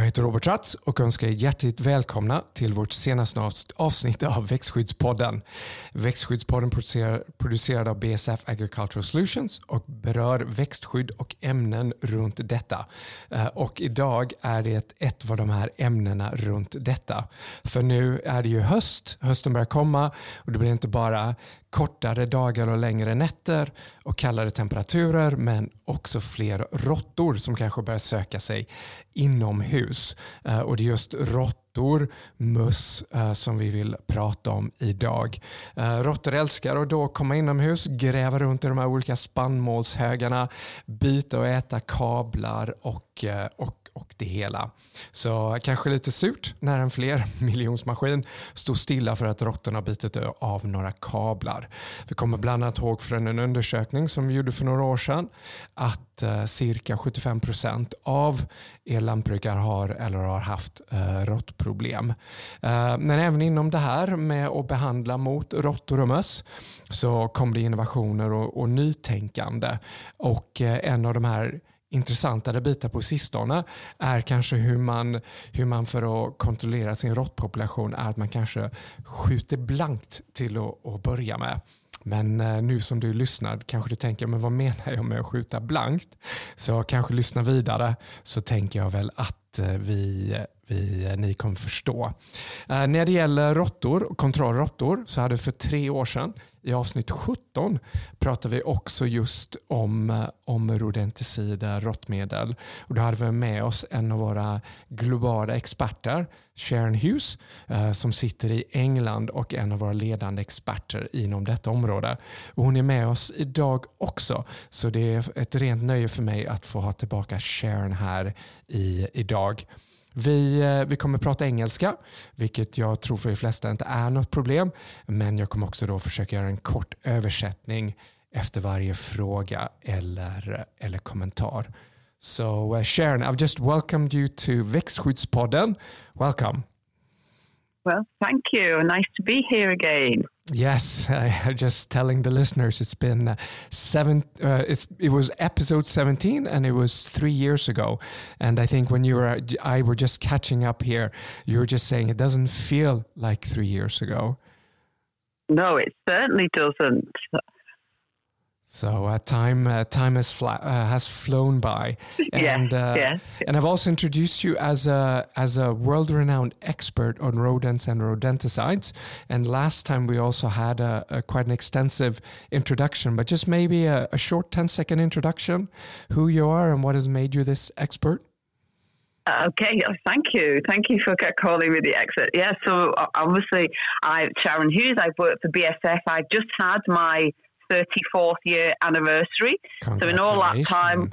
Jag heter Robert Ratz och önskar er hjärtligt välkomna till vårt senaste avsnitt av Växtskyddspodden. Växtskyddspodden producerad av BSF Agricultural Solutions och berör växtskydd och ämnen runt detta. Eh, och idag är det ett av de här ämnena runt detta. För nu är det ju höst, hösten börjar komma och det blir inte bara kortare dagar och längre nätter och kallare temperaturer men också fler råttor som kanske börjar söka sig inomhus. Eh, och det är just råttor, möss eh, som vi vill prata om idag. Eh, råttor älskar att då komma inomhus, gräva runt i de här olika spannmålshögarna, bita och äta kablar och, och och det hela. Så kanske lite surt när en fler miljonsmaskin stod stilla för att råttorna bitit av några kablar. Vi kommer bland annat ihåg från en undersökning som vi gjorde för några år sedan att eh, cirka 75 procent av er lantbrukare har eller har haft eh, råttproblem. Eh, men även inom det här med att behandla mot råttor och möss så kom det innovationer och, och nytänkande. Och eh, en av de här intressantare bitar på sistone är kanske hur man, hur man för att kontrollera sin råttpopulation är att man kanske skjuter blankt till att, att börja med. Men eh, nu som du lyssnar kanske du tänker, men vad menar jag med att skjuta blankt? Så kanske lyssna vidare så tänker jag väl att eh, vi vi, eh, ni kommer förstå. När det gäller råttor, kontrollråttor, så hade för tre år sedan i avsnitt 17 pratade vi också just om, eh, om rodenticider, råttmedel. Och då hade vi med oss en av våra globala experter, Sharon Hughes, eh, som sitter i England och en av våra ledande experter inom detta område. Och hon är med oss idag också, så det är ett rent nöje för mig att få ha tillbaka Sharon här i, idag. Vi, eh, vi kommer prata engelska, vilket jag tror för de flesta inte är något problem. Men jag kommer också då försöka göra en kort översättning efter varje fråga eller, eller kommentar. So uh, Sharon, I've just welcomed you to Växtskyddspodden. Welcome. Well, thank you. Nice to be here again. Yes, I, am just telling the listeners it's been uh, seven. Uh, it's it was episode seventeen, and it was three years ago. And I think when you were, I were just catching up here. You were just saying it doesn't feel like three years ago. No, it certainly doesn't. So uh, time uh, time has fla- uh, has flown by, and uh, yes, and I've also introduced you as a as a world renowned expert on rodents and rodenticides. And last time we also had a, a quite an extensive introduction, but just maybe a, a, short 10 second introduction, who you are and what has made you this expert. Okay, oh, thank you. Thank you for calling me the expert. Yeah, so obviously, I Sharon Hughes. I've worked for BASF. I've just had my 34th year anniversary. So, in all that time,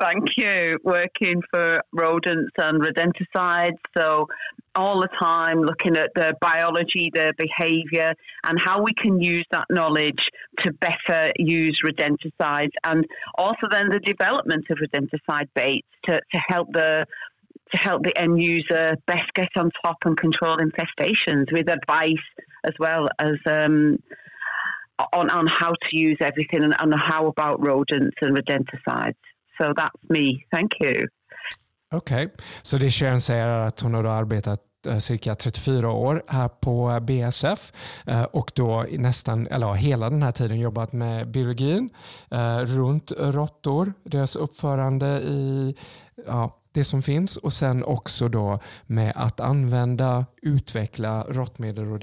thank you, working for rodents and rodenticides. So, all the time looking at the biology, the behavior, and how we can use that knowledge to better use rodenticides, and also then the development of rodenticide baits to, to help the to help the end user best get on top and control infestations with advice as well as um, on, on how to use everything and, and how about rodents and rodenticides. So that's me. Thank you. Okej, okay. så det Sharon säger är att hon har arbetat eh, cirka 34 år här på BSF eh, och då nästan, eller hela den här tiden jobbat med biologin eh, runt råttor, deras uppförande i ja, det som finns och sen också då med att använda, utveckla råttmedel och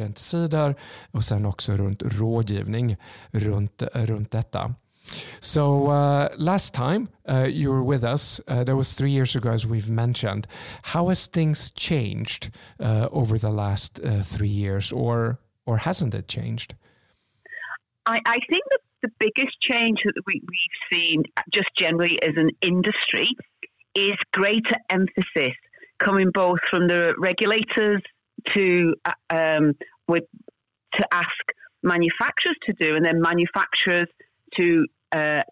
och sen också runt rådgivning runt, runt detta. So uh, last time uh, you were with us, uh, that was three years ago, as we've mentioned. How has things changed uh, over the last uh, three years, or or hasn't it changed? I, I think that the biggest change that we, we've seen, just generally as an industry, is greater emphasis coming both from the regulators to uh, um, with to ask manufacturers to do, and then manufacturers to uh,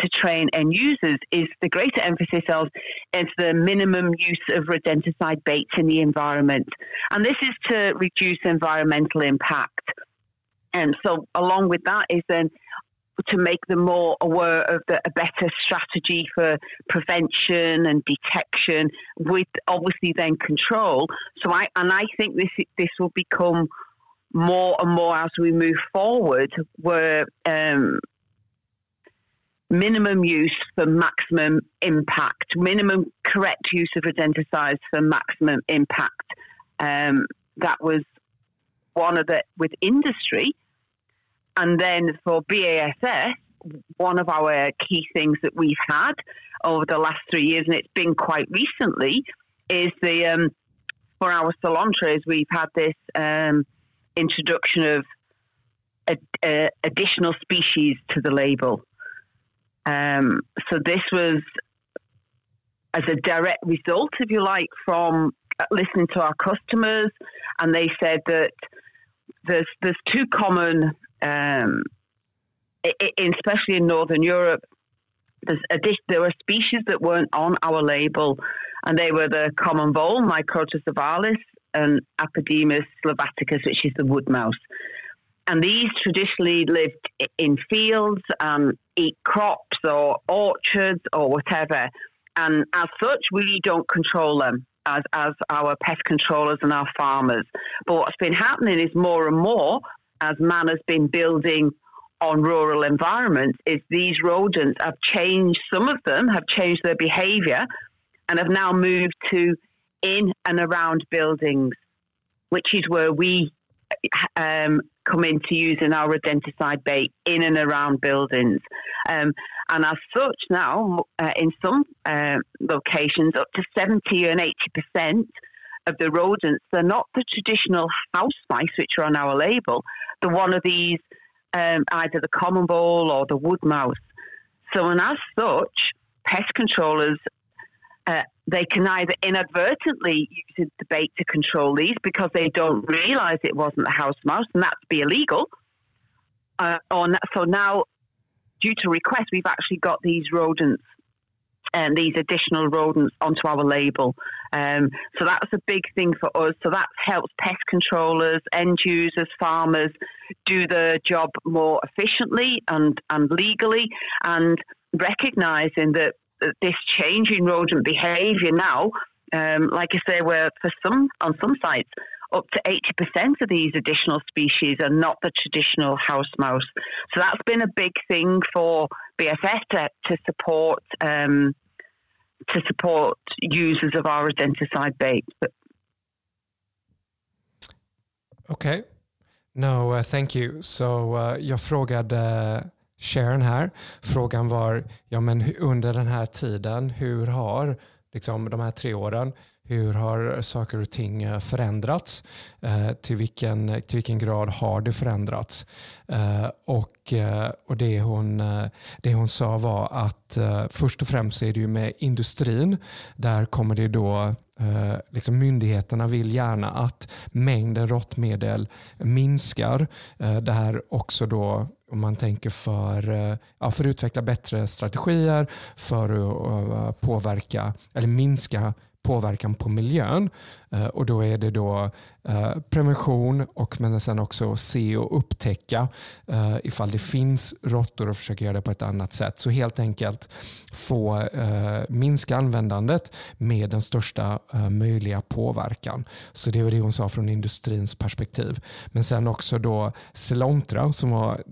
to train end users is the greater emphasis of is the minimum use of rodenticide baits in the environment, and this is to reduce environmental impact. And so, along with that, is then to make them more aware of the, a better strategy for prevention and detection with obviously then control. So I and I think this this will become more and more as we move forward, where um, minimum use for maximum impact, minimum correct use of rodenticides for maximum impact. Um, that was one of the with industry, and then for BASF, one of our key things that we've had over the last three years, and it's been quite recently, is the um, for our Selontra's we've had this um, introduction of a, a additional species to the label. Um, so this was as a direct result, if you like, from listening to our customers, and they said that there's there's two common, um, in, especially in Northern Europe. A, there were species that weren't on our label, and they were the common vole, Microtus arvalis, and Apodemus sylvaticus, which is the wood mouse. And these traditionally lived in fields and eat crops or orchards or whatever. And as such, we don't control them as, as our pest controllers and our farmers. But what's been happening is more and more, as man has been building on rural environments, is these rodents have changed, some of them have changed their behavior and have now moved to in and around buildings, which is where we um, come into using our rodenticide bait in and around buildings. Um, and as such, now uh, in some uh, locations, up to 70 and 80% of the rodents, they're not the traditional house mice which are on our label. They're one of these, um, either the common vole or the wood mouse. So, and as such, pest controllers uh, they can either inadvertently use the bait to control these because they don't realise it wasn't the house mouse, and that's be illegal. Uh, or so now, due to request, we've actually got these rodents and these additional rodents onto our label. Um, so that's a big thing for us. So that helps pest controllers, end users, farmers do the job more efficiently and, and legally, and recognizing that this change in rodent behaviour now, um, like I say, where for some on some sites, up to 80% of these additional species are not the traditional house mouse. So that's been a big thing for BASF to, to support um, to support users of our rodenticide bait. But okay. No, uh, thank you. So uh, jag frågade Sharon här. Frågan var, ja men under den här tiden, hur har liksom, de här tre åren, hur har saker och ting eh, förändrats? Eh, till, vilken, till vilken grad har det förändrats? Eh, och, eh, och det, hon, eh, det hon sa var att eh, först och främst är det ju med industrin. Där kommer det då liksom myndigheterna vill gärna att mängden råttmedel minskar. Det här också då om man tänker för, eh, ja, för att utveckla bättre strategier för att eh, påverka eller minska påverkan på miljön. Eh, och då är det då eh, prevention och men sen också se och upptäcka eh, ifall det finns råttor och försöka göra det på ett annat sätt. Så helt enkelt få minska användandet med den största möjliga påverkan. Så det var det hon sa från industrins perspektiv. Men sen också då Celontra som var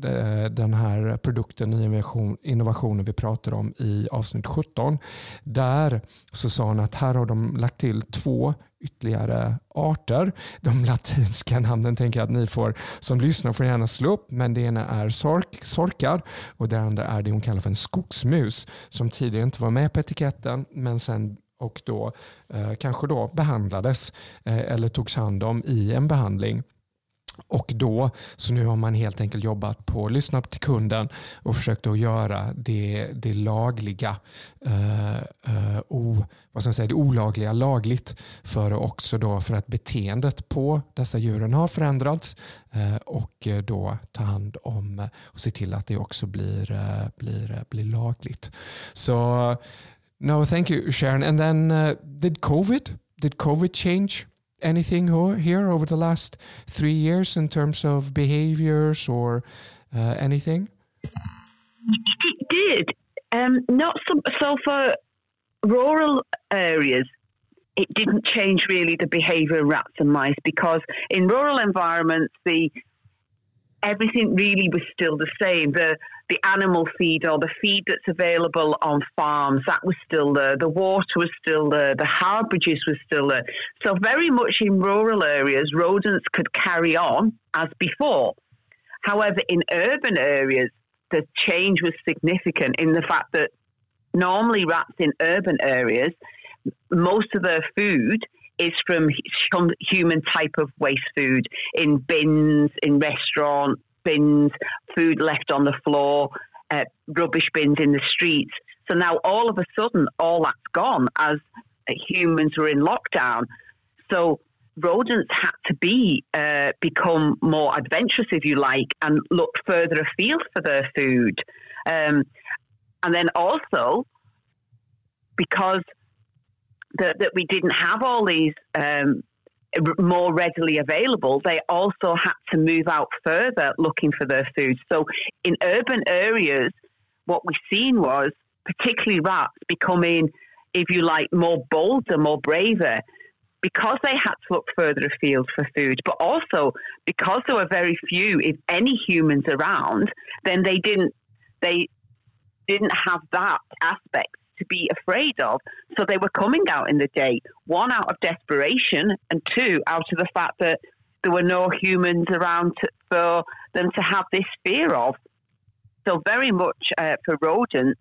den här produkten, innovation, innovationen vi pratade om i avsnitt 17. Där så sa hon att här har de lagt till två ytterligare arter. De latinska namnen tänker jag att ni får som lyssnar får gärna slå upp. Men det ena är sork, sorkar och det andra är det hon kallar för en skogsmus som tidigare inte var med på etiketten men sen och då eh, kanske då behandlades eh, eller togs hand om i en behandling och då, så nu har man helt enkelt jobbat på, att lyssna till kunden och försökt att göra det, det lagliga, eh, eh o, vad ska jag säga, det olagliga lagligt för också då för att beteendet på dessa djuren har förändrats eh, och då ta hand om och se till att det också blir, eh, blir, eh, blir lagligt. Så no, thank you Sharon. And then did COVID, did COVID change anything here over the last three years in terms of behaviors or uh, anything? It did. Um, not so, so for rural areas, it didn't change really the behaviour of rats and mice because in rural environments, the everything really was still the same. The the animal feed or the feed that's available on farms that was still there. The water was still there. The harbourages was still there. So very much in rural areas, rodents could carry on as before. However, in urban areas, the change was significant in the fact that normally rats in urban areas, most of their food is from human type of waste food in bins, in restaurant bins, food left on the floor, uh, rubbish bins in the streets. So now all of a sudden, all that's gone as humans were in lockdown. So rodents had to be uh, become more adventurous, if you like, and look further afield for their food. Um, and then also because that, that we didn't have all these um, more readily available, they also had to move out further looking for their food. So in urban areas, what we've seen was particularly rats becoming, if you like, more bolder, more braver because they had to look further afield for food, but also because there were very few, if any, humans around, then they didn't they didn't have that aspect to be afraid of. So they were coming out in the day, one out of desperation, and two out of the fact that there were no humans around to, for them to have this fear of. So very much uh, for rodents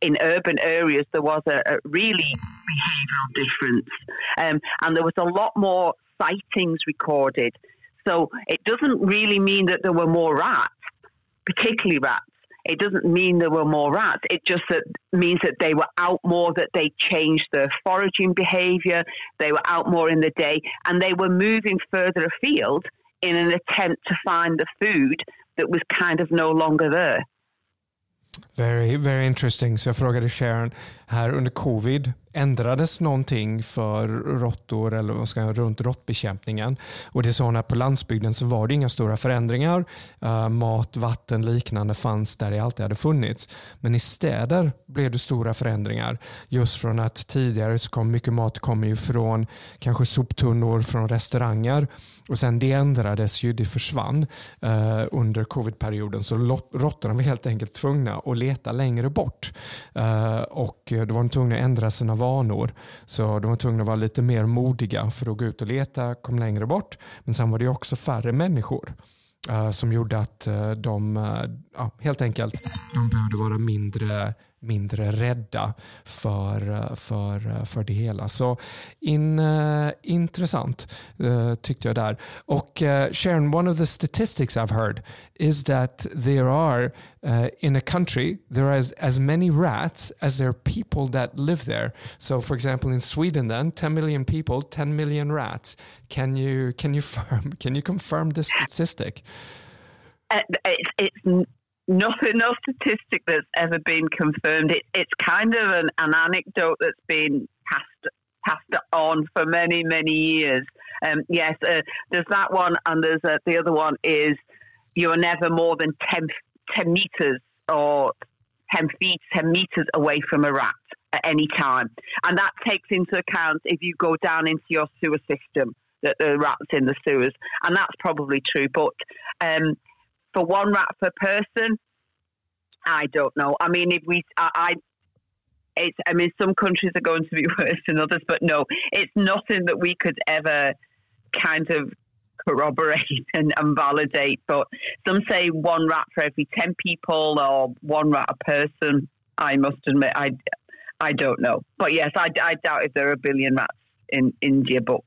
in urban areas, there was a, a really behavioural difference, um, and there was a lot more sightings recorded. So it doesn't really mean that there were more rats, particularly rats it doesn't mean there were more rats. It just that means that they were out more, that they changed their foraging behaviour, they were out more in the day, and they were moving further afield in an attempt to find the food that was kind of no longer there. Very, very interesting. Jag frågade Sharon här under covid ändrades någonting för råttor eller vad ska jag, runt råttbekämpningen. Och det sa att på landsbygden så var det inga stora förändringar. Uh, mat, vatten, liknande fanns där det alltid hade funnits. Men i städer blev det stora förändringar. Just från att tidigare så kom mycket mat kom ju från kanske soptunnor från restauranger. Och sen det ändrades ju, det försvann uh, under covidperioden. Så råttorna var helt enkelt tvungna att leta längre bort. Uh, och då var de tvungna att ändra sina vanor. Så de var tvungna att vara lite mer modiga för att gå ut och leta, kom längre bort. Men sen var det också färre människor uh, som gjorde att uh, de uh, helt enkelt de behövde vara mindre mindre rädda för, för, för det hela. Så in, uh, intressant uh, tyckte jag där. Och uh, Sharon, one of the statistics I've heard is that there are in a country there are as, as many rats as there are people that live there. So for example in Sweden then 10 million people, 10 million rats. Can you, can you, firm, can you confirm this statistic? Uh, it's, it's nothing, no statistic that's ever been confirmed. It, it's kind of an, an anecdote that's been passed passed on for many many years. Um, yes, uh, there's that one, and there's uh, the other one is you're never more than 10, 10 meters or 10 feet, 10 meters away from a rat at any time. And that takes into account if you go down into your sewer system, that the rats in the sewers. And that's probably true. But um, for one rat per person, I don't know. I mean, if we, I, I it's, I mean, some countries are going to be worse than others, but no, it's nothing that we could ever kind of corroborate and, and, validate. But some say one rat for every 10 people or one rat a person. I must admit, I, I don't know. But yes, I, I doubt if there are a billion rats in India, but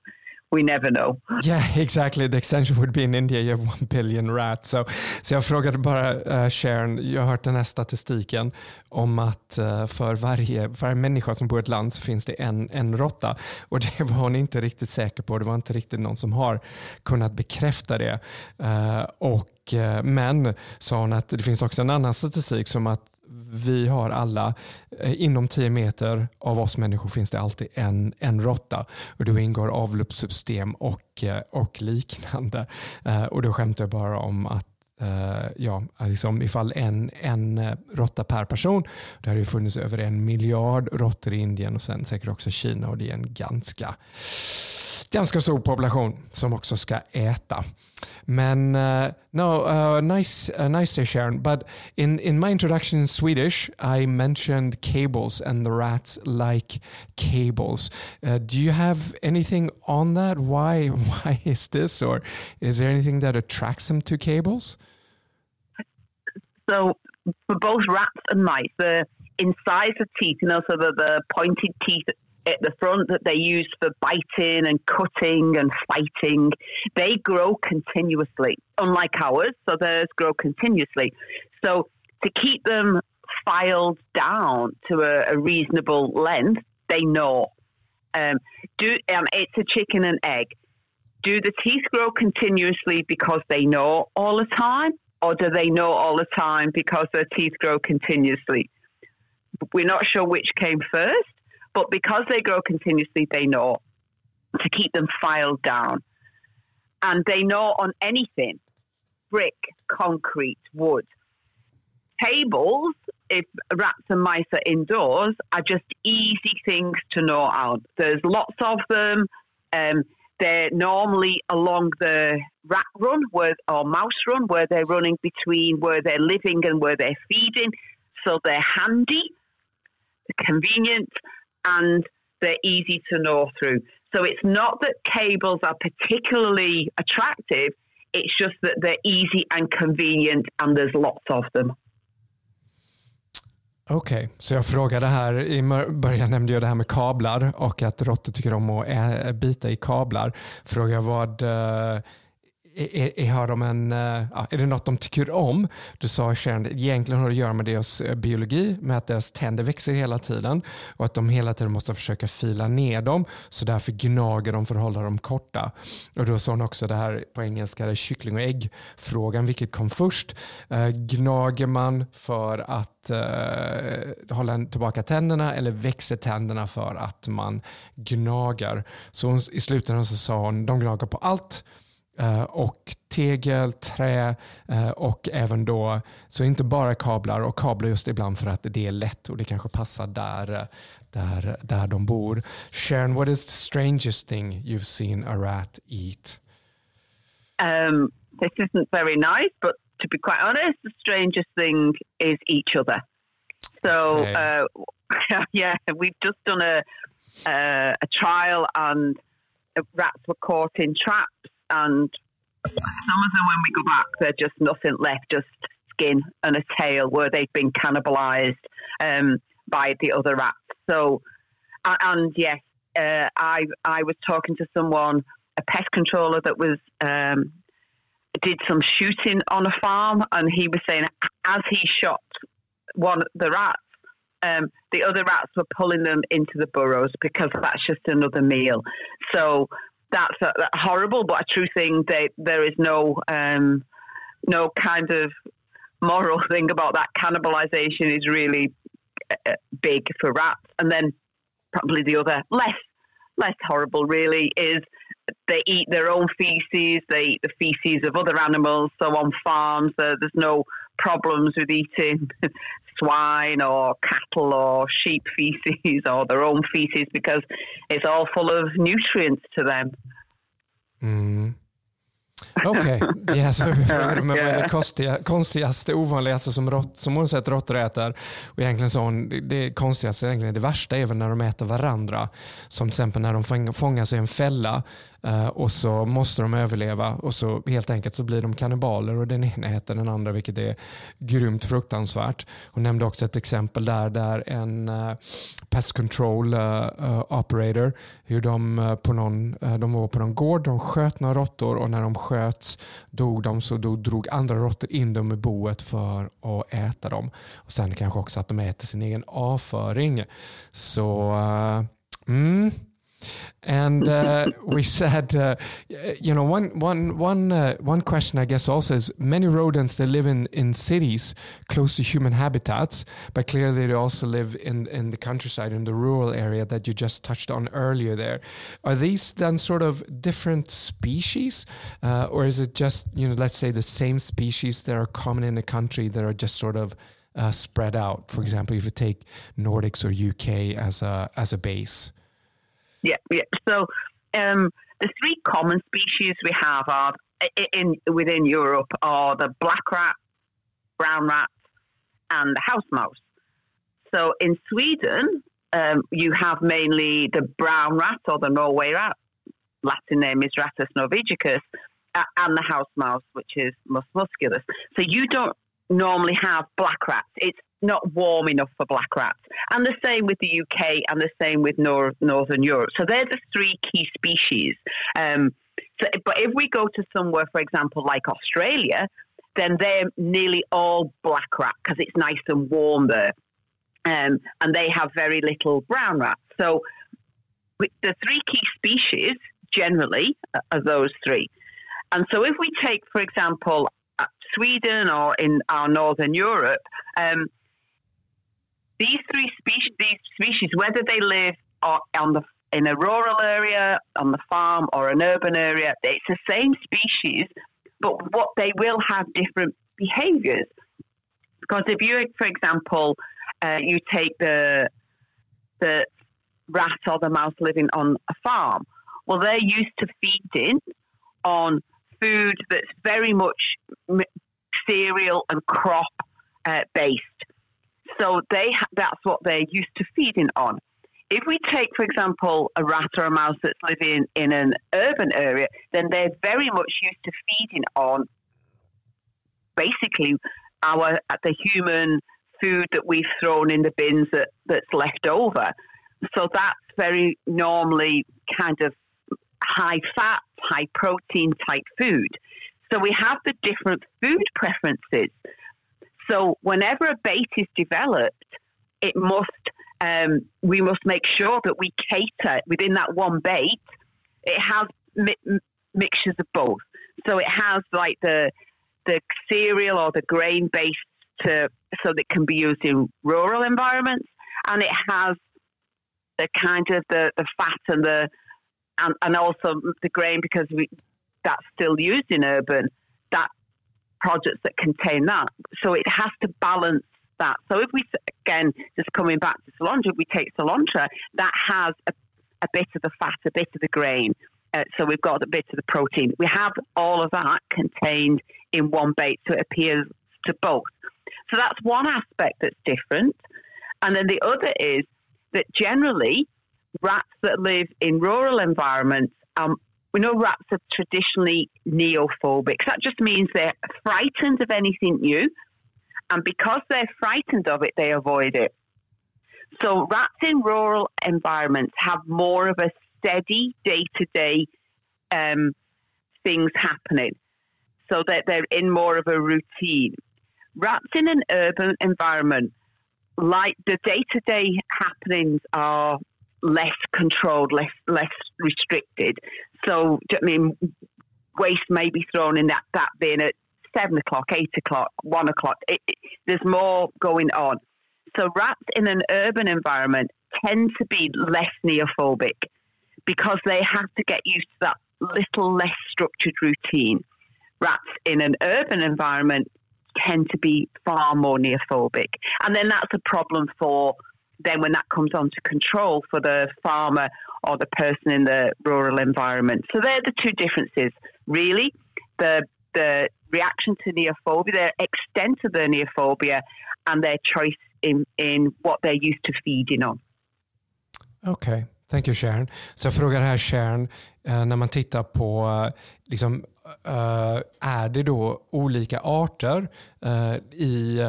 we never know. Yeah, exactly. The extension would be in India, you have one billion rats. So, så jag frågade bara uh, Sharon, jag har hört den här statistiken om att uh, för varje, varje människa som bor i ett land så finns det en, en råtta. Och det var hon inte riktigt säker på. Det var inte riktigt någon som har kunnat bekräfta det. Uh, och, men sa hon att det finns också en annan statistik som att vi har alla, eh, inom 10 meter av oss människor finns det alltid en, en råtta och då ingår avloppssystem och, eh, och liknande. Eh, och då skämtar jag bara om att Uh, ja, liksom ifall en, en eh, råtta per person. Det har ju funnits över en miljard råttor i Indien och sen säkert också Kina och det är en ganska, ganska stor population som också ska äta. Men uh, no, uh, nice, uh, nice day, Sharon. But in in my introduction in Swedish, I mentioned cables and the rats like cables. Uh, do you have anything on that? Why why is this, or is there anything that attracts them to cables? So for both rats and mice, the incisor teeth, you know, so the, the pointed teeth at the front that they use for biting and cutting and fighting, they grow continuously, unlike ours. So theirs grow continuously. So to keep them filed down to a, a reasonable length, they gnaw. Um, do um, it's a chicken and egg. Do the teeth grow continuously because they gnaw all the time, or do they know all the time because their teeth grow continuously? We're not sure which came first, but because they grow continuously, they know to keep them filed down. And they gnaw on anything brick, concrete, wood. Tables, if rats and mice are indoors, are just easy things to gnaw out. There's lots of them. Um, they're normally along the rat run where, or mouse run where they're running between where they're living and where they're feeding. So they're handy, convenient, and they're easy to gnaw through. So it's not that cables are particularly attractive, it's just that they're easy and convenient and there's lots of them. Okej, okay. så jag frågade här, i början nämnde jag det här med kablar och att råttor tycker om att bita i kablar. Frågar vad eh, är, är, har de en, eh, är det något de tycker om? Du sa Sharon, egentligen har det att göra med deras eh, biologi, med att deras tänder växer hela tiden och att de hela tiden måste försöka fila ner dem. Så därför gnager de för att hålla dem korta. Och då sa hon också det här på engelska, det kyckling och ägg-frågan, vilket kom först. Eh, gnager man för att uh, hålla tillbaka tänderna eller växer tänderna för att man gnagar? Så hon, i slutändan så sa hon, de gnagar på allt. Eh, och tegel, trä eh, och även då, så inte bara kablar och kablar just ibland för att det är lätt och det kanske passar där, där, där de bor. Sharon, what is the strangest thing you've seen a rat eat? Um, this isn't very nice, but to be quite honest, the strangest thing is each other. So, okay. uh, yeah, we've just done a, uh, a trial and rats were caught in traps and some of them, when we go back, they're just nothing left, just skin and a tail where they've been cannibalized um, by the other rats. So, and, yes, uh, I I was talking to someone, a pest controller that was um, did some shooting on a farm, and he was saying as he shot one of the rats, um, the other rats were pulling them into the burrows because that's just another meal. So that's a, horrible, but a true thing. They, there is no um, no kind of moral thing about that. Cannibalization is really uh, big for rats, and then probably the other less less horrible really is they eat their own feces, they eat the feces of other animals. So on farms, uh, there's no problems with eating swine or cattle or sheep feces or their own feces because it's all full of nutrients to them. Mm. Okej, okay. yes, men vad är det konstiga, konstigaste, ovanligaste som, rått, som hon sett råttor äter? Och egentligen så hon, det konstigaste, egentligen det värsta är väl när de äter varandra. Som till exempel när de fångas i en fälla Eh, och så måste de överleva och så helt enkelt så blir de kannibaler och den ena äter den andra vilket är grymt fruktansvärt. Hon nämnde också ett exempel där, där en uh, pest control uh, operator, hur de, på någon, de var på någon gård, de sköt några råttor och när de sköts dog de så då drog andra råttor in dem i boet för att äta dem. Och Sen kanske också att de äter sin egen avföring. Så mm, And uh, we said, uh, you know, one, one, one, uh, one question I guess also is many rodents they live in, in cities close to human habitats, but clearly they also live in, in the countryside, in the rural area that you just touched on earlier there. Are these then sort of different species? Uh, or is it just, you know, let's say the same species that are common in a country that are just sort of uh, spread out? For example, if you take Nordics or UK as a, as a base. Yeah, yeah. So um, the three common species we have are in within Europe are the black rat, brown rat, and the house mouse. So in Sweden, um, you have mainly the brown rat or the Norway rat. Latin name is Rattus norvegicus, uh, and the house mouse, which is Mus musculus. So you don't normally have black rats. It's not warm enough for black rats. And the same with the UK and the same with Nor- Northern Europe. So they're the three key species. Um, so, but if we go to somewhere, for example, like Australia, then they're nearly all black rat because it's nice and warm there. Um, and they have very little brown rats. So the three key species generally are those three. And so if we take, for example, uh, Sweden or in our northern Europe, um, these three species, these species, whether they live on the in a rural area, on the farm, or an urban area, it's the same species, but what they will have different behaviours. Because if you, for example, uh, you take the the rat or the mouse living on a farm, well, they're used to feeding on food that's very much cereal and crop uh, based. So they that's what they're used to feeding on. If we take, for example, a rat or a mouse that's living in an urban area, then they're very much used to feeding on basically our the human food that we've thrown in the bins that, that's left over. So that's very normally kind of high fat, high protein type food. So we have the different food preferences. So whenever a bait is developed, it must um, we must make sure that we cater within that one bait. It has mi- mixtures of both. So it has like the the cereal or the grain based to so that can be used in rural environments, and it has the kind of the, the fat and the and, and also the grain because we, that's still used in urban projects that contain that. So it has to balance that. So if we again just coming back to Selontra, if we take Selontra, that has a, a bit of the fat, a bit of the grain. Uh, so we've got a bit of the protein. We have all of that contained in one bait, so it appeals to both. So that's one aspect that's different. And then the other is that generally rats that live in rural environments, um, we know rats are traditionally neophobic. That just means they're frightened of anything new. And because they're frightened of it, they avoid it. So rats in rural environments have more of a steady day to day things happening. So that they're in more of a routine. Rats in an urban environment, like the day to day happenings are less controlled, less less restricted. So I mean, waste may be thrown in that, that bin at seven o'clock, eight o'clock, one o'clock. It, it, there's more going on. So rats in an urban environment tend to be less neophobic because they have to get used to that little less structured routine. Rats in an urban environment tend to be far more neophobic. And then that's a problem for then when that comes on to control for the farmer or the person in the rural environment. So they're the two differences, really. The the reaction to neophobia, their extent of their neophobia, and their choice in, in what they're used to feeding on. Okay, thank you Sharon. Så jag frågar här Sharon, eh, när man tittar på, eh, liksom, eh, är det då olika arter i,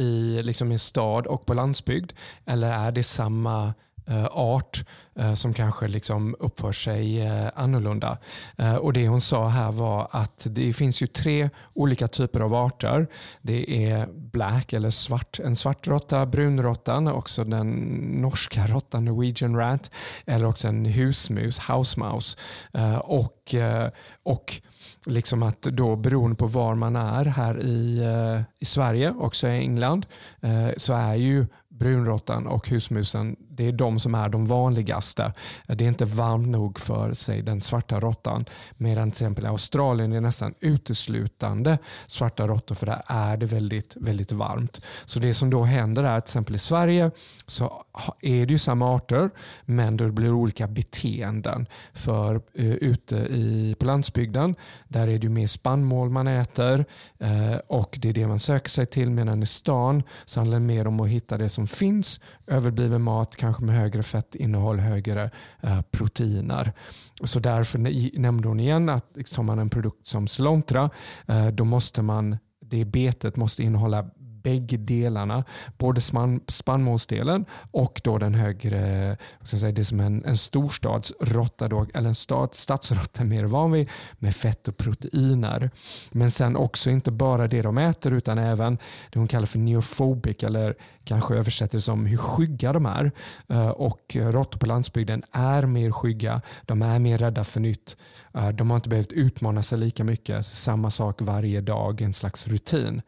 i liksom en stad och på landsbygd? Eller är det samma Eh, art eh, som kanske liksom uppför sig eh, annorlunda. Och Det hon sa här var att det finns ju tre olika typer av arter. Det är black eller svart, en svart råtta, brunråttan, också den norska råttan Norwegian rat eller också en husmus, house mouse. Och, och liksom att då beroende på var man är här i, i Sverige, också i England, så är ju brunråttan och husmusen, det är de som är de vanligaste. Det är inte varmt nog för sig den svarta råttan. Medan till exempel i Australien är nästan uteslutande svarta råttor för där är det väldigt, väldigt varmt. Så det som då händer är att till exempel i Sverige så är det ju samma arter men det blir olika beteenden. För uh, ute i, på landsbygden där är det ju mer spannmål man äter uh, och det är det man söker sig till medan i stan så handlar det mer om att hitta det som finns, överbliven mat, kanske Kanske med högre fettinnehåll, högre eh, proteiner. Så därför nämnde hon igen att tar man en produkt som Slontra, eh, då måste man det betet måste innehålla bägge delarna. Både span, spannmålsdelen och då den högre, ska säga, det som en, en storstadsrotta, då, eller en stad, stadsrotta mer van vid, med fett och proteiner. Men sen också inte bara det de äter utan även det hon kallar för neophobic eller kanske översätter det som hur skygga de är. Eh, och råttor på landsbygden är mer skygga, de är mer rädda för nytt. Eh, de har inte behövt utmana sig lika mycket. Samma sak varje dag, en slags rutin.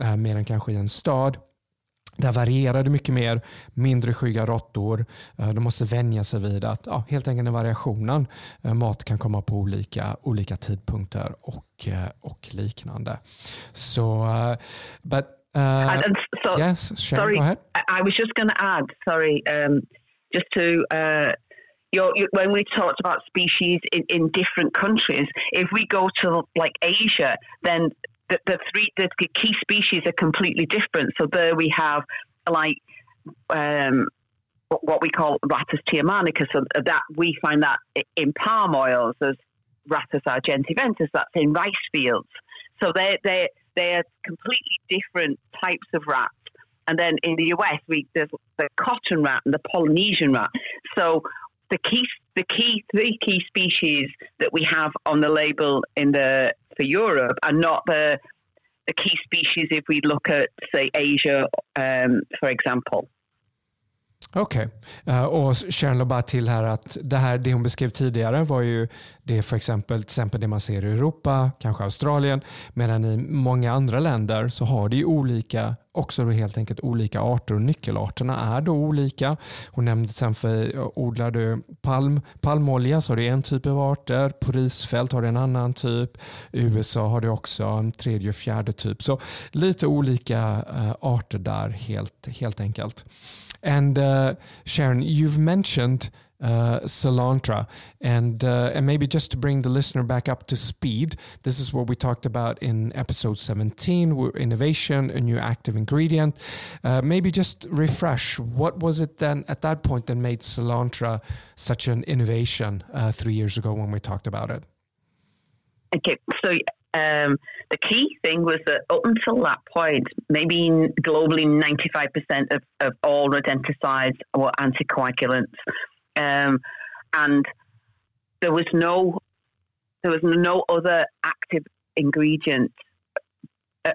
Eh, mer än kanske i en stad. Där varierar det mycket mer, mindre skygga råttor. Eh, de måste vänja sig vid att ja, helt enkelt variationen. Eh, mat kan komma på olika, olika tidpunkter och, och liknande. Så, but, uh, so, yes, Sharon, sorry, go ahead. I was just going to add, sorry, um, just to uh, your, your, when we talked about species in, in different countries, if we go to like Asia, then the, the three the key species are completely different. So there we have like um, what we call Rattus tiomanicus. So that we find that in palm oils as Rattus argentiventer. That's in rice fields. So they they they are completely different types of rats. And then in the US, we there's the cotton rat and the Polynesian rat. So the key the key three key species that we have on the label in the for Europe are not the the key species if we look at say Asia um, for example. Okej, okay. uh, och Sharon la bara till här att det här det hon beskrev tidigare var ju det för exempel, till exempel det man ser i Europa, kanske Australien, medan i många andra länder så har det ju olika, också då helt enkelt olika arter och nyckelarterna är då olika. Hon nämnde till exempel, eh, odlar du palm, palmolja så har du en typ av arter, på risfält har du en annan typ, i USA har du också en tredje och fjärde typ. Så lite olika uh, arter där helt, helt enkelt. And uh, Sharon, you've mentioned uh, Selontra, and uh, and maybe just to bring the listener back up to speed, this is what we talked about in episode 17: innovation, a new active ingredient. Uh, maybe just refresh what was it then at that point that made Selontra such an innovation uh, three years ago when we talked about it. Okay, so um, the key thing was that up until that point, maybe globally 95% of, of all rodenticides were anticoagulants. Um, and there was no there was no other active ingredient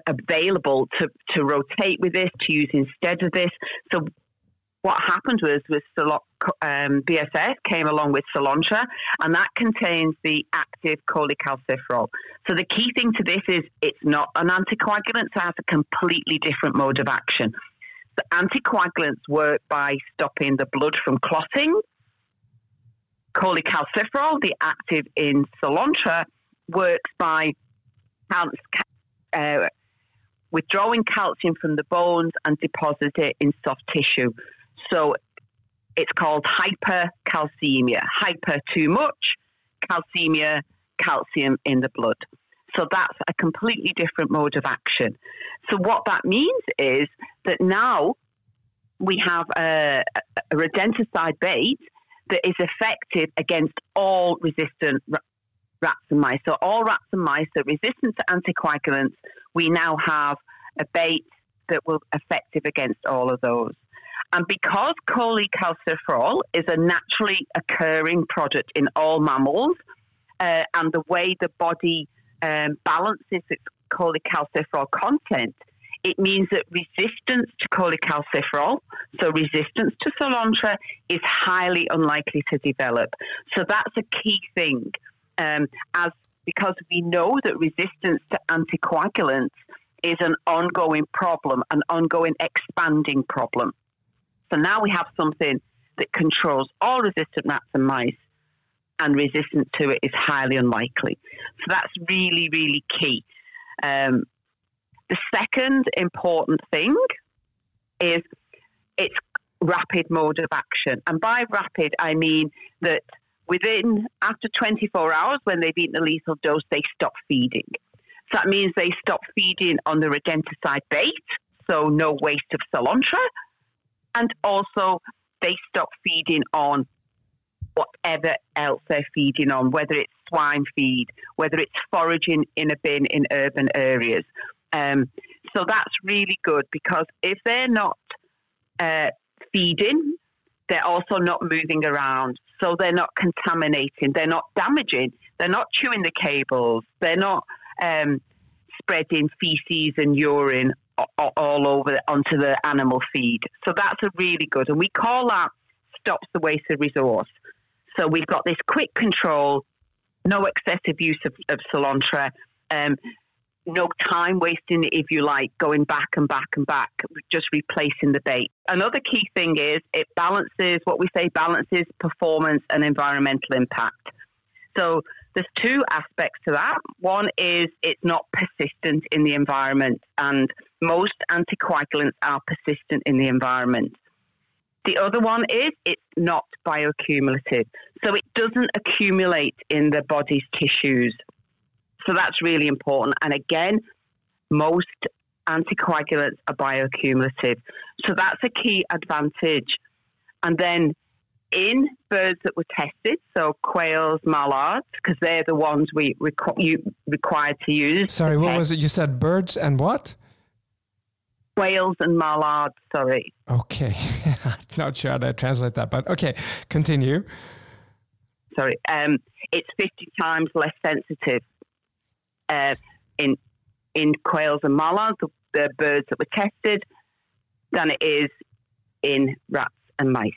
available to, to rotate with this, to use instead of this. So what happened was was um, BASF came along with Selontra, and that contains the active cholecalciferol. So the key thing to this is it's not an anticoagulant; so it has a completely different mode of action. The anticoagulants work by stopping the blood from clotting. Cholecalciferol, the active in Selontra, works by uh, withdrawing calcium from the bones and deposit it in soft tissue. So it's called hypercalcemia. Hyper too much, calcemia, calcium in the blood. So that's a completely different mode of action. So what that means is that now we have a, a rodenticide bait that is effective against all resistant rats and mice. So all rats and mice that are resistant to anticoagulants, we now have a bait that will effective against all of those. And because cholecalciferol is a naturally occurring product in all mammals, uh, and the way the body um, balances its cholecalciferol content, it means that resistance to cholecalciferol, so resistance to Selontra, is highly unlikely to develop. So that's a key thing, um, as because we know that resistance to anticoagulants is an ongoing problem, an ongoing expanding problem. So now we have something that controls all resistant rats and mice, and resistance to it is highly unlikely. So that's really, really key. Um, the second important thing is its rapid mode of action. And by rapid, I mean that within, after 24 hours, when they've eaten a lethal dose, they stop feeding. So that means they stop feeding on the rodenticide bait, so no waste of Selontra, and also they stop feeding on whatever else they're feeding on, whether it's swine feed, whether it's foraging in a bin in urban areas. Um, so that's really good because if they're not uh, feeding, they're also not moving around. So they're not contaminating, they're not damaging, they're not chewing the cables, they're not um, spreading feces and urine all over onto the animal feed. So that's a really good, and we call that stops the waste of resource. So we've got this quick control, no excessive use of, of Selontra, um, no time wasting, if you like, going back and back and back, just replacing the bait. Another key thing is it balances what we say balances performance and environmental impact. So there's two aspects to that. One is it's not persistent in the environment, and most anticoagulants are persistent in the environment. The other one is it's not bioaccumulative. So it doesn't accumulate in the body's tissues. So that's really important. And again, most anticoagulants are bioaccumulative. So that's a key advantage. And then in birds that were tested, so quails, mallards, because they're the ones we requ- you required to use. Sorry, what was it? You said birds and what? Quails and mallards, sorry. Okay. I'm not sure how to translate that, but okay, continue. Sorry. Um, it's 50 times less sensitive uh, in in quails and mallards, the, the birds that were tested, than it is in rats and mice.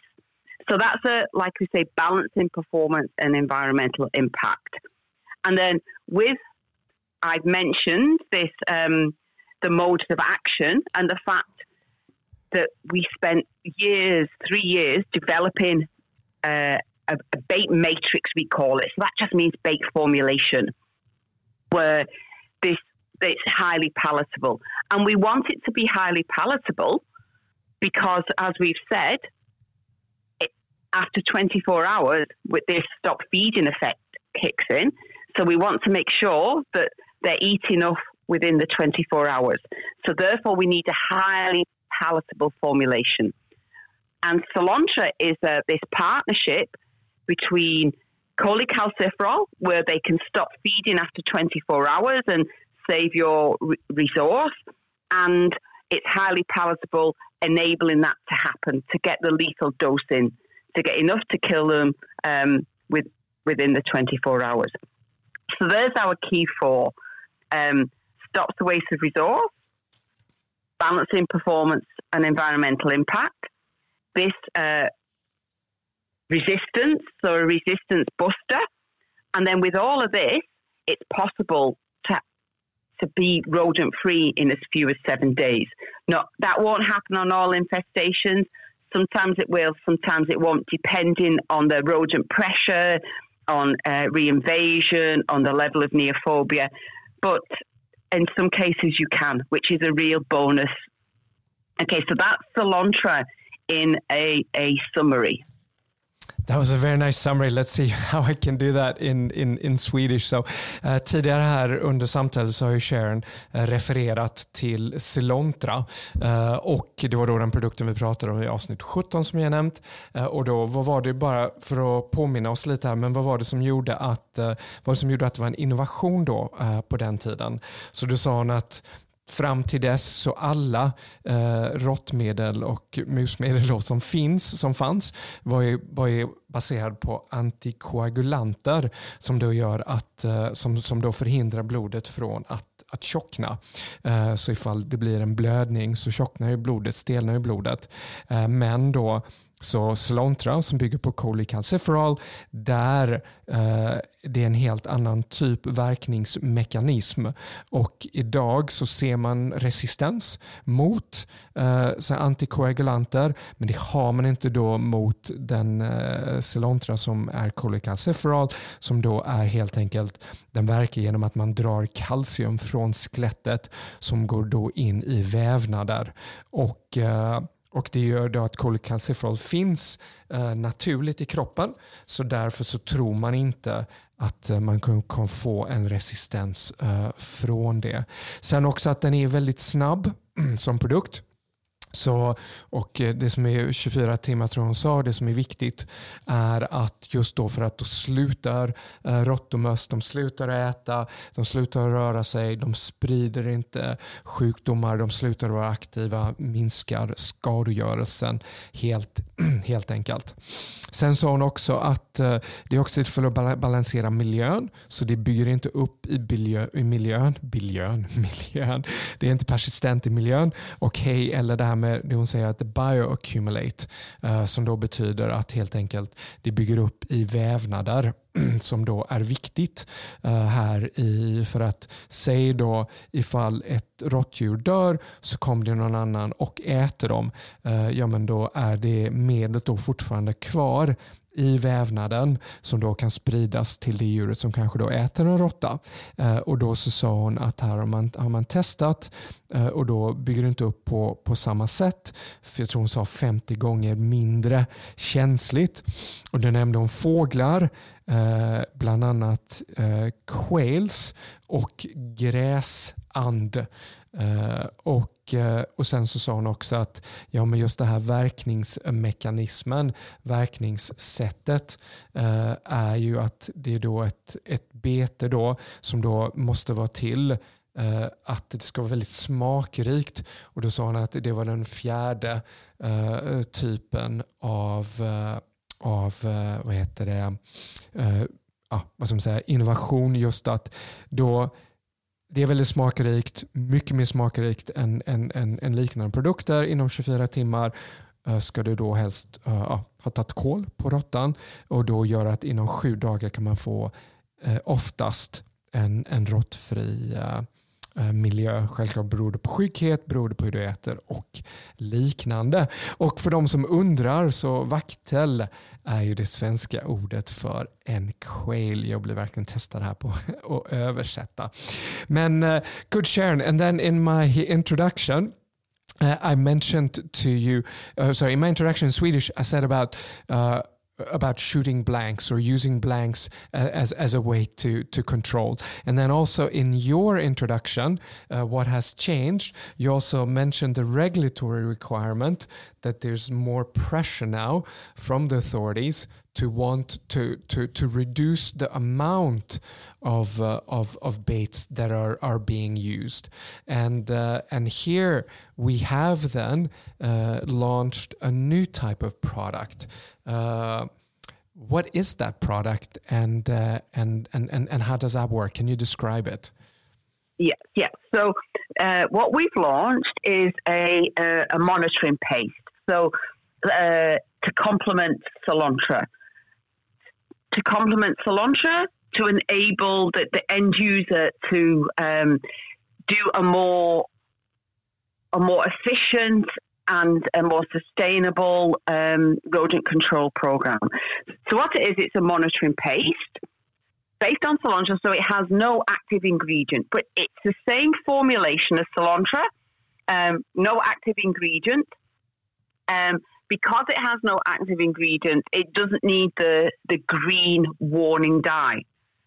So that's a, like we say, balancing performance and environmental impact. And then with, I've mentioned this, um, the modes of action and the fact that we spent years, three years, developing uh, a, a bait matrix, we call it. So that just means bait formulation where this it's highly palatable. And we want it to be highly palatable because, as we've said, it, after 24 hours, with this stop feeding effect kicks in. So we want to make sure that they're eating enough within the 24 hours. So therefore, we need a highly palatable formulation. And Selontra is a, this partnership between cholecalciferol, where they can stop feeding after 24 hours and save your re- resource. And it's highly palatable, enabling that to happen, to get the lethal dose in, to get enough to kill them um, with, within the 24 hours. So there's our key four. Um, stops the waste of resource, balancing performance and environmental impact. This uh, resistance, so a resistance buster. And then with all of this, it's possible to to be rodent free in as few as seven days. Not that won't happen on all infestations. Sometimes it will, sometimes it won't, depending on the rodent pressure, on uh, reinvasion, on the level of neophobia. But in some cases, you can, which is a real bonus. Okay, so that's Selontra in a, a summary. That was a very nice summary. Let's see how I can do that in, in, in Swedish. So, uh, tidigare här under samtalet så har ju Sharon uh, refererat till Cilontra uh, eh, och det var då den produkten vi pratade om i avsnitt 17 som jag nämnt. och då, vad var det bara för att påminna oss lite här, men vad var det som gjorde att, vad som gjorde att det var en innovation då på den tiden? Så du sa hon att fram till dess så alla eh, råttmedel och musmedel då som finns, som fanns, var ju, var ju baserad på antikoagulanter som då gör att, eh, som, som då förhindrar blodet från att att tjockna. Eh, så ifall det blir en blödning så tjocknar ju blodet, stelnar ju blodet. Eh, men då så Slontra som bygger på cholecalciferol, där eh, det är en helt annan typ verkningsmekanism. Och idag så ser man resistens mot eh, antikoagulanter, men det har man inte då mot den eh, Celontra som är cholecalciferol, som då är helt enkelt, den verkar genom att man drar kalcium från skelettet som går då in i vävnader. Och eh, och Det gör då att kolekalciferol finns eh, naturligt i kroppen. Så därför så tror man inte att eh, man kan, kan, få en resistens eh, från det. Sen också att den är väldigt snabb som produkt. Så, och eh, det som är 24 timmar tror hon sa, det som är viktigt är att just då för att då slutar eh, råttomöss, de slutar äta, de slutar röra sig, de sprider inte sjukdomar, de slutar vara aktiva, minskar skadegörelsen helt, helt enkelt. Sen sa hon också att eh, det är också för att balansera miljön, så det bygger inte upp i, miljö, i miljön, miljön, miljön, det är inte persistent i miljön och hej, eller det här med med det hon säger att bioaccumulate eh, som då betyder att helt enkelt det bygger upp i vävnader som då är viktigt eh, här i för att säg då ifall ett råttdjur dör så kommer det någon annan och äter dem. Eh, ja men då är det medlet då fortfarande kvar i vävnaden som då kan spridas till det djuret som kanske då äter en råtta. Eh, och då så sa hon att här har man, har man testat eh, och då bygger det inte upp på, på samma sätt. För jag tror hon sa 50 gånger mindre känsligt. Och då nämnde hon fåglar, eh, bland annat eh, quails och gräsand. Uh, och, uh, och sen så sa hon också att ja, men just det här verkningsmekanismen, verkningssättet uh, är ju att det är då ett, ett bete då som då måste vara till att det ska vara väldigt smakrikt. Och då sa hon att det var den fjärde typen av, av vad heter det, ja, vad ska man säga, innovation. Just att då det är väldigt smakrikt, mycket mer smakrikt än, än, än, än liknande produkter. Inom 24 timmar eh, ska du då helst uh, ha tagit kol på råttan och då gör att inom sju dagar kan man få uh, oftast en, en råttfri Eh, miljö. Självklart beror det på skygghet, beror det på hur du äter och liknande. Och för de som undrar så vaktel är ju det svenska ordet för en quail. Jag blir verkligen testad här på att översätta. Men uh, good Sharon, and then in my introduction uh, I mentioned to you, uh, sorry, in my introduction in Swedish, I said about uh, about shooting blanks or using blanks as, as a way to, to control. And then also in your introduction, uh, what has changed, you also mentioned the regulatory requirement that there's more pressure now from the authorities to want to, to, to reduce the amount of, uh, of, of baits that are, are being used. And, uh, and here we have then uh, launched a new type of product. Uh, what is that product and, uh, and, and, and, and how does that work? Can you describe it? Yes, yes. So what we've launched is a, a, monitoring paste. So to complement Selontra to complement Selontra to enable the, the end user to um, do a more a more efficient and a more sustainable um, rodent control program. So what it is, it's a monitoring paste based on Selontra, so it has no active ingredient, but it's the same formulation as Selontra, um, no active ingredient. Um, because it has no active ingredient, it doesn't need the, the green warning dye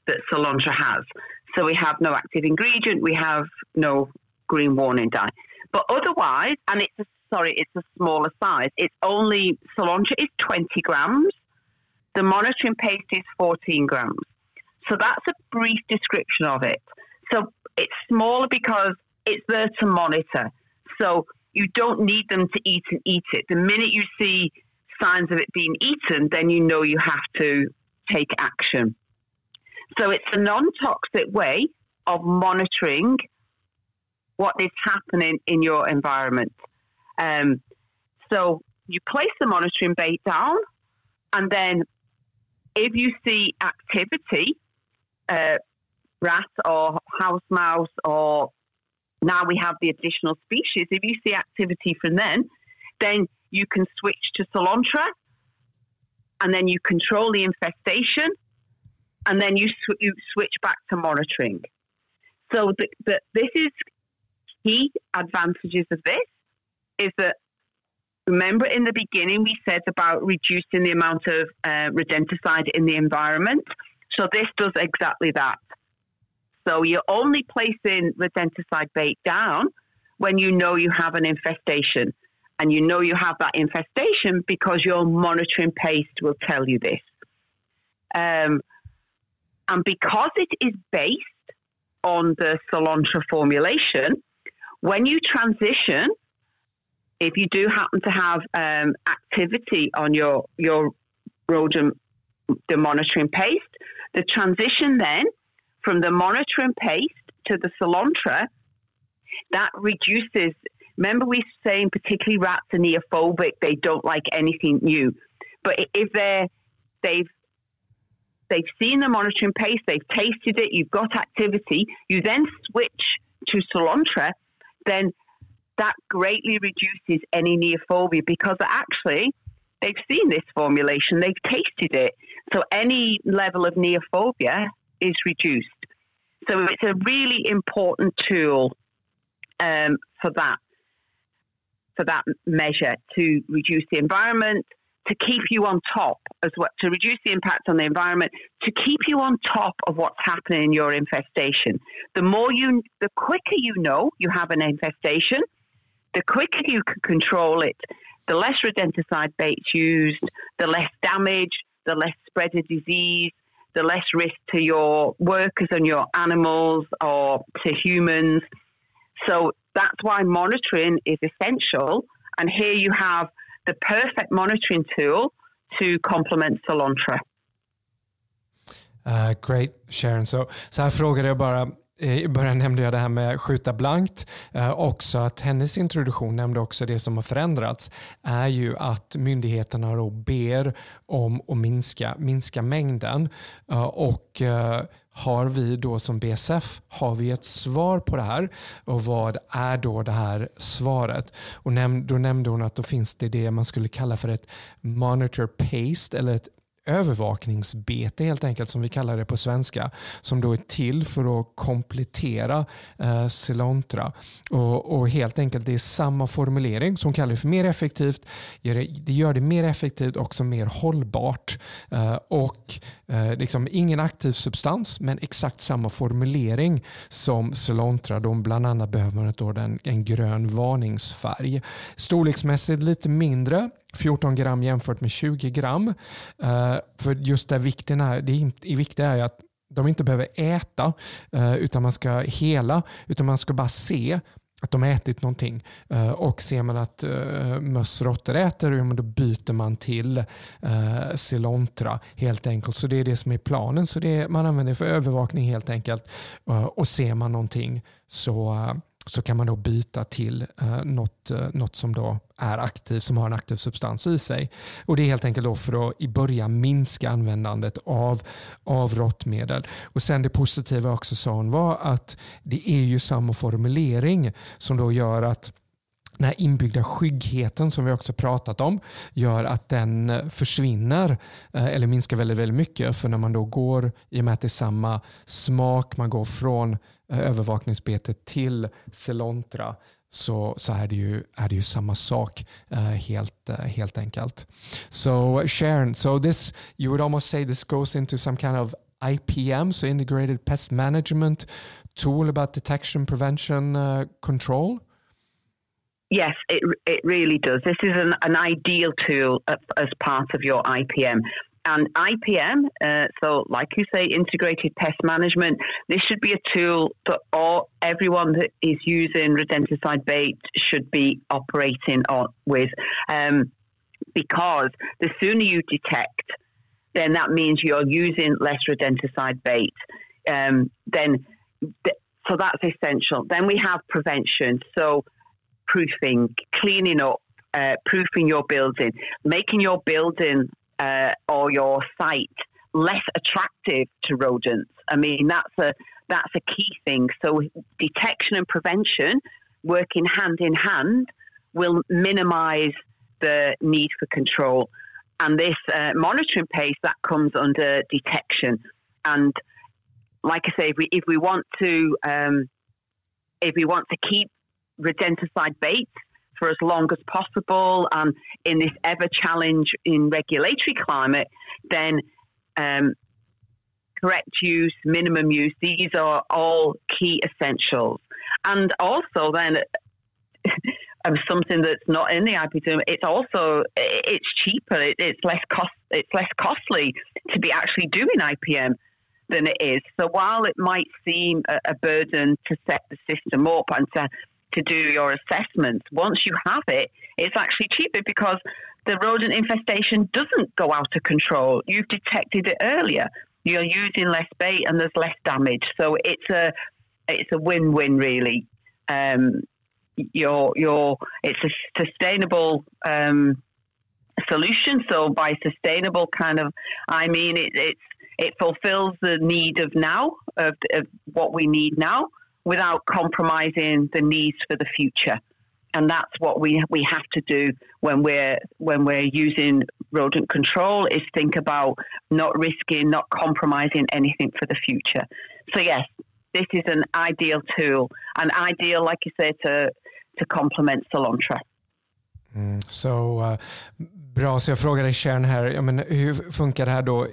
that Selontra has. So we have no active ingredient, we have no green warning dye. But otherwise, and it's a, sorry, it's a smaller size. It's only Selontra is 20 grams. The monitoring paste is 14 grams. So that's a brief description of it. So it's smaller because it's there to monitor. So you don't need them to eat and eat it. The minute you see signs of it being eaten, then you know you have to take action. So it's a non toxic way of monitoring what is happening in your environment. Um, so you place the monitoring bait down, and then if you see activity, uh, rat or house mouse, or now we have the additional species, if you see activity from then, then you can switch to Selontra, and then you control the infestation, and then you, sw- you switch back to monitoring. So the, the, this is key advantages of this is that remember in the beginning we said about reducing the amount of uh, rodenticide in the environment. So this does exactly that. So you're only placing rodenticide bait down when you know you have an infestation. And you know you have that infestation because your monitoring paste will tell you this. Um, and because it is based on the Selontra formulation, when you transition, if you do happen to have um, activity on your your rodent the monitoring paste, the transition then from the monitoring paste to the Selontra, that reduces. Remember, we saying particularly rats are neophobic; they don't like anything new. But if they're they've they've seen the monitoring paste, they've tasted it, you've got activity, you then switch to Selontra, then that greatly reduces any neophobia because actually they've seen this formulation, they've tasted it. So any level of neophobia is reduced. So it's a really important tool um, for that for that measure to reduce the environment, to keep you on top as well, to reduce the impact on the environment, to keep you on top of what's happening in your infestation. The more you, the quicker you know you have an infestation, the quicker you can control it, the less rodenticide baits used, the less damage, the less spread of disease, the less risk to your workers and your animals or to humans. So that's why monitoring is essential. And here you have the perfect monitoring tool to complement Solantra. Uh, great Sharon. Så, så här frågade jag bara eh, i början nämnde jag det här med skjuta blankt. Eh, också att hennes introduktion nämnde också det som har förändrats är ju att myndigheterna då ber om att minska, minska mängden. Eh, och eh, har vi då som BSF har vi ett svar på det här och vad är då det här svaret? Och näm då nämnde hon att då finns det det man skulle kalla för ett monitor paste eller ett övervakningsbete helt enkelt som vi kallar det på svenska som då är till för att komplettera eh, Cilontra. Och, och, helt enkelt det är samma formulering som kallar det för mer effektivt. Det gör det mer effektivt och också mer hållbart. Eh, och eh, liksom ingen aktiv substans men exakt samma formulering som Cilontra. De bland annat behöver man då den, en grön varningsfärg. Storleksmässigt lite mindre 14 gram jämfört med 20 gram. Uh, för just det vikten är, det viktiga är att de inte behöver äta eh, utan man ska hela, utan man ska bara se att de har ätit någonting. Eh, och ser man att möss råttor äter, då byter man till Cilontra helt enkelt. Så det är det som är planen. Så det är, man använder det för övervakning helt enkelt. Och ser man någonting så så kan man då byta till eh, något, eh, något som då är aktivt, som har en aktiv substans i sig. Och Det är helt enkelt då för att i början minska användandet av, av råttmedel. Och sen det positiva också sa hon var att det är ju samma formulering som då gör att den här inbyggda skyggheten som vi också pratat om gör att den eh, försvinner eh, eller minskar väldigt, väldigt mycket. För när man då går, i och med att det är samma smak, man går från Eh, övervakningsbetet till Celontra så, så är, det ju, är det ju samma sak uh, helt, uh, helt enkelt. So Sharon, so this you would almost say this goes into some kind of IPM, so integrated pest management tool about detection, prevention, uh, control? Yes, it it really does. This is an, an ideal tool uh, as part of your IPM. And IPM, uh, so like you say, integrated pest management, this should be a tool that all everyone that is using rodenticide bait should be operating on with, um, because the sooner you detect, then that means you're using less rodenticide bait. Um, then, th- so that's essential. Then we have prevention, so proofing, cleaning up, uh, proofing your building, making your building uh, or your site less attractive to rodents. I mean, that's a that's a key thing. So detection and prevention, working hand in hand, will minimise the need for control. And this uh, monitoring paste that comes under detection. And like I say, if we if we want to um, if we want to keep rodenticide baits for as long as possible. And in this ever challenge in regulatory climate, then um, correct use, minimum use, these are all key essentials. And also then of something that's not in the IPM, it's also it's cheaper. it's less cost. It's less costly to be actually doing IPM than it is. So while it might seem a, a burden to set the system up and to to do your assessments. Once you have it, it's actually cheaper because the rodent infestation doesn't go out of control. You've detected it earlier. You're using less bait and there's less damage. So it's a it's a win-win really. Um, you're, you're, it's a sustainable um, solution. So by sustainable kind of, I mean it, it's it fulfills the need of now of, of what we need now without compromising the needs for the future. And that's what we we have to do when we're when we're using rodent control is think about not risking, not compromising anything for the future. So yes, this is an ideal tool, an ideal, like you say, to to complement Selontra. Mm, so uh, Bra, så jag frågar dig Sharon här, ja, men hur funkar det här då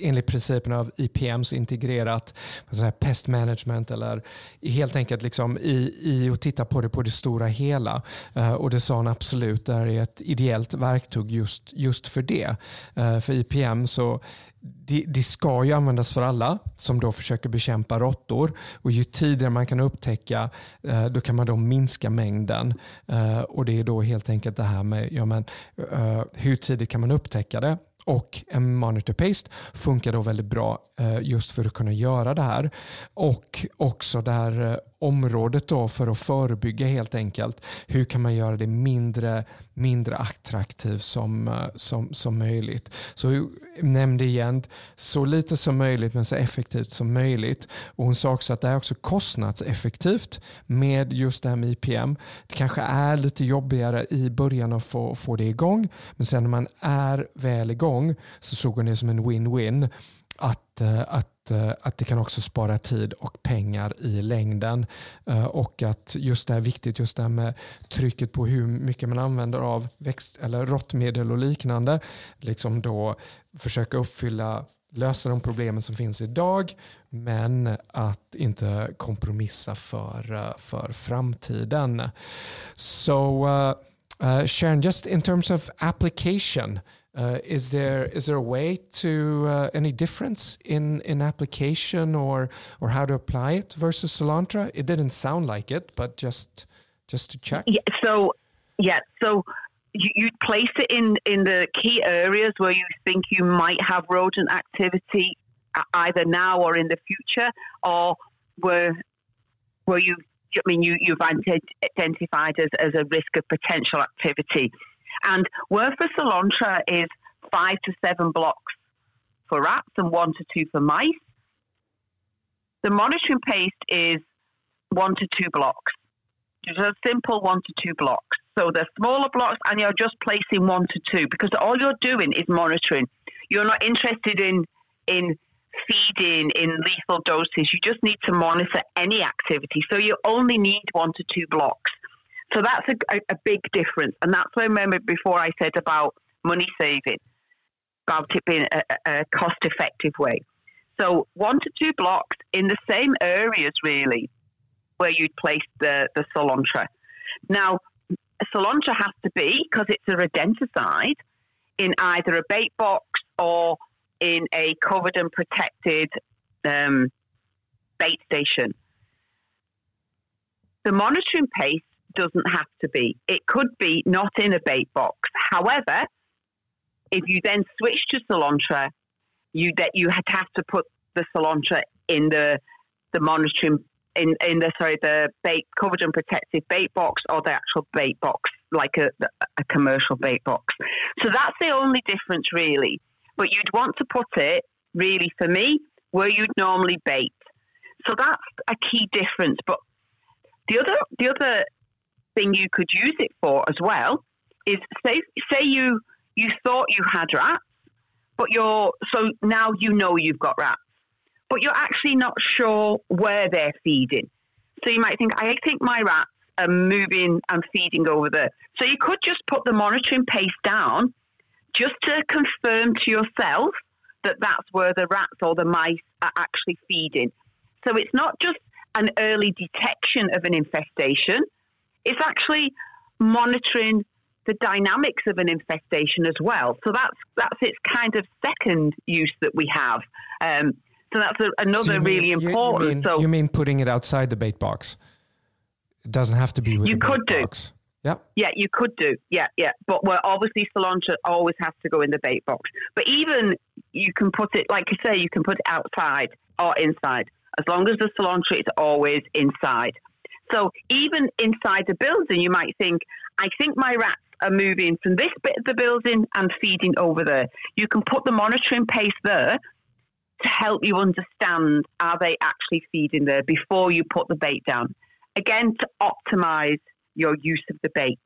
enligt principen av IPMs integrerat så här pest management eller helt enkelt liksom i, i att titta på det på det stora hela. Uh, och det sa hon absolut, det här är ett ideellt verktyg just, just för det. Uh, för IPM så det, det, ska ju användas för alla som då försöker bekämpa råttor. Och ju tidigare man kan upptäcka, eh, då kan man då minska mängden. Eh, och Det är då helt enkelt det här med ja, men, eh, hur tidigt kan man upptäcka det och en monitor paste funkar då väldigt bra just för att kunna göra det här. Och också det här området då för att förebygga helt enkelt. Hur kan man göra det mindre, mindre attraktivt som, eh, som, som möjligt? Så nämnde igen, så lite som möjligt men så effektivt som möjligt. Och Hon sa också att det är också kostnadseffektivt med just det här med IPM. Det kanske är lite jobbigare i början att få, få det igång men sen när man är väl igång så såg hon det som en win-win att, eh, att att, eh, att det kan också spara tid och pengar i längden. Eh, och att just det här viktigt, just det här med trycket på hur mycket man använder av växt, eller råttmedel och liknande. Liksom då försöka uppfylla lösa de problemen som finns idag men att inte kompromissa för, eh, för framtiden. So uh, uh, Sharon, just in terms of application, Uh, is there is there a way to uh, any difference in in application or or how to apply it versus Selontra? It didn't sound like it, but just just to check. Yeah, so yeah, so you, you'd place it in in the key areas where you think you might have rodent activity either now or in the future, or where where you I mean you you've identified as, as a risk of potential activity. And where for Selontra is five to seven blocks for rats and one to two for mice. The monitoring paste is one to two blocks. Just a simple one to two blocks. So they're smaller blocks and you're just placing one to two because all you're doing is monitoring. You're not interested in in feeding in lethal doses. You just need to monitor any activity. So you only need one to two blocks. So that's a, a, big difference. And that's why I remember before I said about money saving, about it being a, a cost effective way. So one to two blocks in the same areas really where you'd place the, the Selontra. Now, Selontra has to be, because it's a rodenticide, in either a bait box or in a covered and protected um, bait station. The monitoring paste doesn't have to be. It could be not in a bait box. However, if you then switch to Selontra, you that you had have to put the Selontra in the the monitoring in in the sorry the bait covered and protected bait box or the actual bait box like a a commercial bait box. So that's the only difference really. But you'd want to put it really for me where you'd normally bait. So that's a key difference. But the other the other thing you could use it for as well is say say you you thought you had rats, but you're so now you know you've got rats, but you're actually not sure where they're feeding. So you might think, I think my rats are moving and feeding over there. So you could just put the monitoring paste down just to confirm to yourself that that's where the rats or the mice are actually feeding. So it's not just an early detection of an infestation, it's actually monitoring the dynamics of an infestation as well. So that's that's its kind of second use that we have. Um, so that's a, another so really important. You, mean, so you mean putting it outside the bait box? It doesn't have to be you the could bait do. box. Yeah. Yeah, you could do. Yeah, yeah. But well, obviously Selontra always has to go in the bait box. But even you can put it, like you say, you can put it outside or inside. As long as the Selontra is always inside. So even inside the building, you might think, I think my rats are moving from this bit of the building and feeding over there. You can put the monitoring paste there to help you understand are they actually feeding there before you put the bait down. Again, to optimize your use of the bait.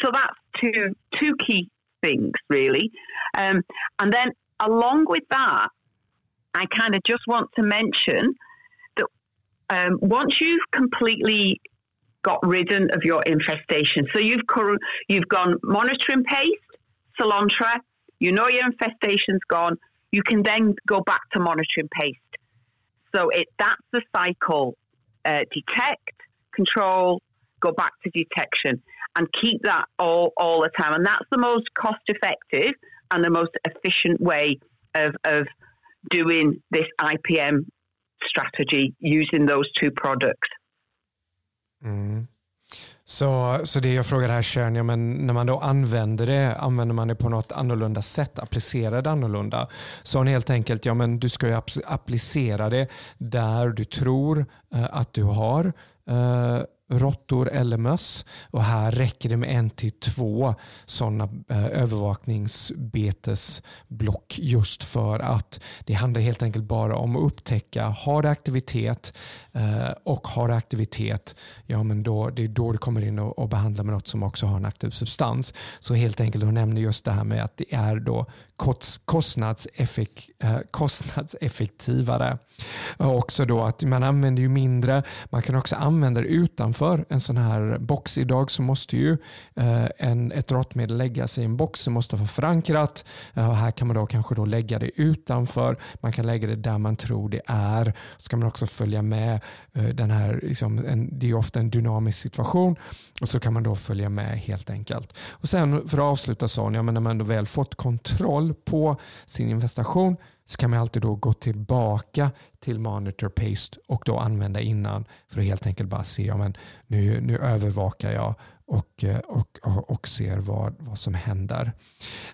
So that's two two key things really. Um, and then along with that, I kind of just want to mention um, once you've completely got rid of your infestation, so you've you've gone monitoring paste, Selontra, you know your infestation's gone. You can then go back to monitoring paste. So it that's the cycle: uh, detect, control, go back to detection and keep that all, all the time. And that's the most cost effective and the most efficient way of, of doing this IPM strategy using those two products. Mm. Så, så det jag frågar här Sharon, ja, men när man då använder det, använder man det på något annorlunda sätt, applicerar det annorlunda. Så hon helt enkelt, ja men du ska ju applicera det där du tror eh, att du har eh, råttor eller möss. Och här räcker det med en till två sådana eh, övervakningsbetesblock just för att det handlar helt enkelt bara om att upptäcka, har det aktivitet eh, och har det aktivitet, ja men då, det är då det kommer in och, och behandlar med något som också har en aktiv substans. Så helt enkelt, hon nämner just det här med att det är då kostnadseffek, eh, kostnadseffektivare. Och också då att man använder ju mindre, man kan också använda det utanför en sån här box. Idag så måste ju eh, en, ett råttmedel läggas i en box som måste vara förankrat. Eh, och här kan man då kanske då lägga det utanför, man kan lägga det där man tror det är. Så kan man också följa med den här, liksom en, det är ofta en dynamisk situation och så kan man då följa med helt enkelt. Och sen för att avsluta Sonja, men när man då väl fått kontroll på sin investation så kan man alltid då gå tillbaka till Monitor Paste och då använda innan för att helt enkelt bara se, ja, men nu, nu övervakar jag och, eh, och, och, ser vad, vad som händer.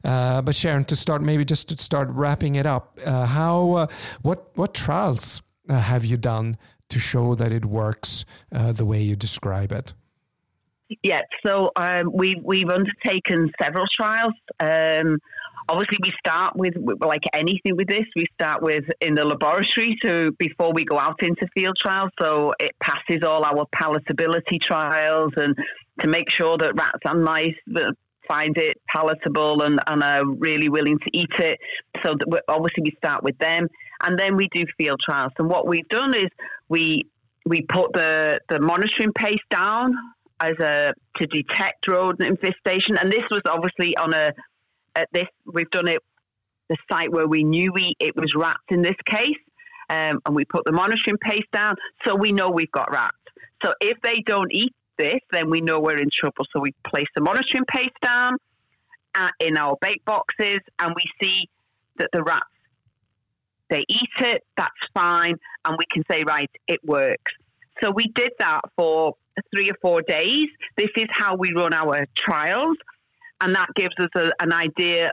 Uh, but Sharon, to start, maybe just to start wrapping it up, uh, how, uh, what, what trials uh, have you done to show that it works uh, the way you describe it? Yeah, so um, we, we've undertaken several trials. Um, obviously we start with like anything with this we start with in the laboratory so before we go out into field trials. So it passes all our palatability trials and to make sure that rats and mice find it palatable and, and are really willing to eat it. So obviously we start with them. And then we do field trials. And what we've done is we we put the the monitoring paste down as a to detect rodent infestation. And this was obviously on a at this, we've done it the site where we knew we it was rats in this case, um, and we put the monitoring paste down, so we know we've got rats. So if they don't eat this, then we know we're in trouble. So we place the monitoring paste down uh, in our bait boxes, and we see that the rats they eat it, that's fine, and we can say, right, it works. So we did that for three or four days. This is how we run our trials, and that gives us a, an idea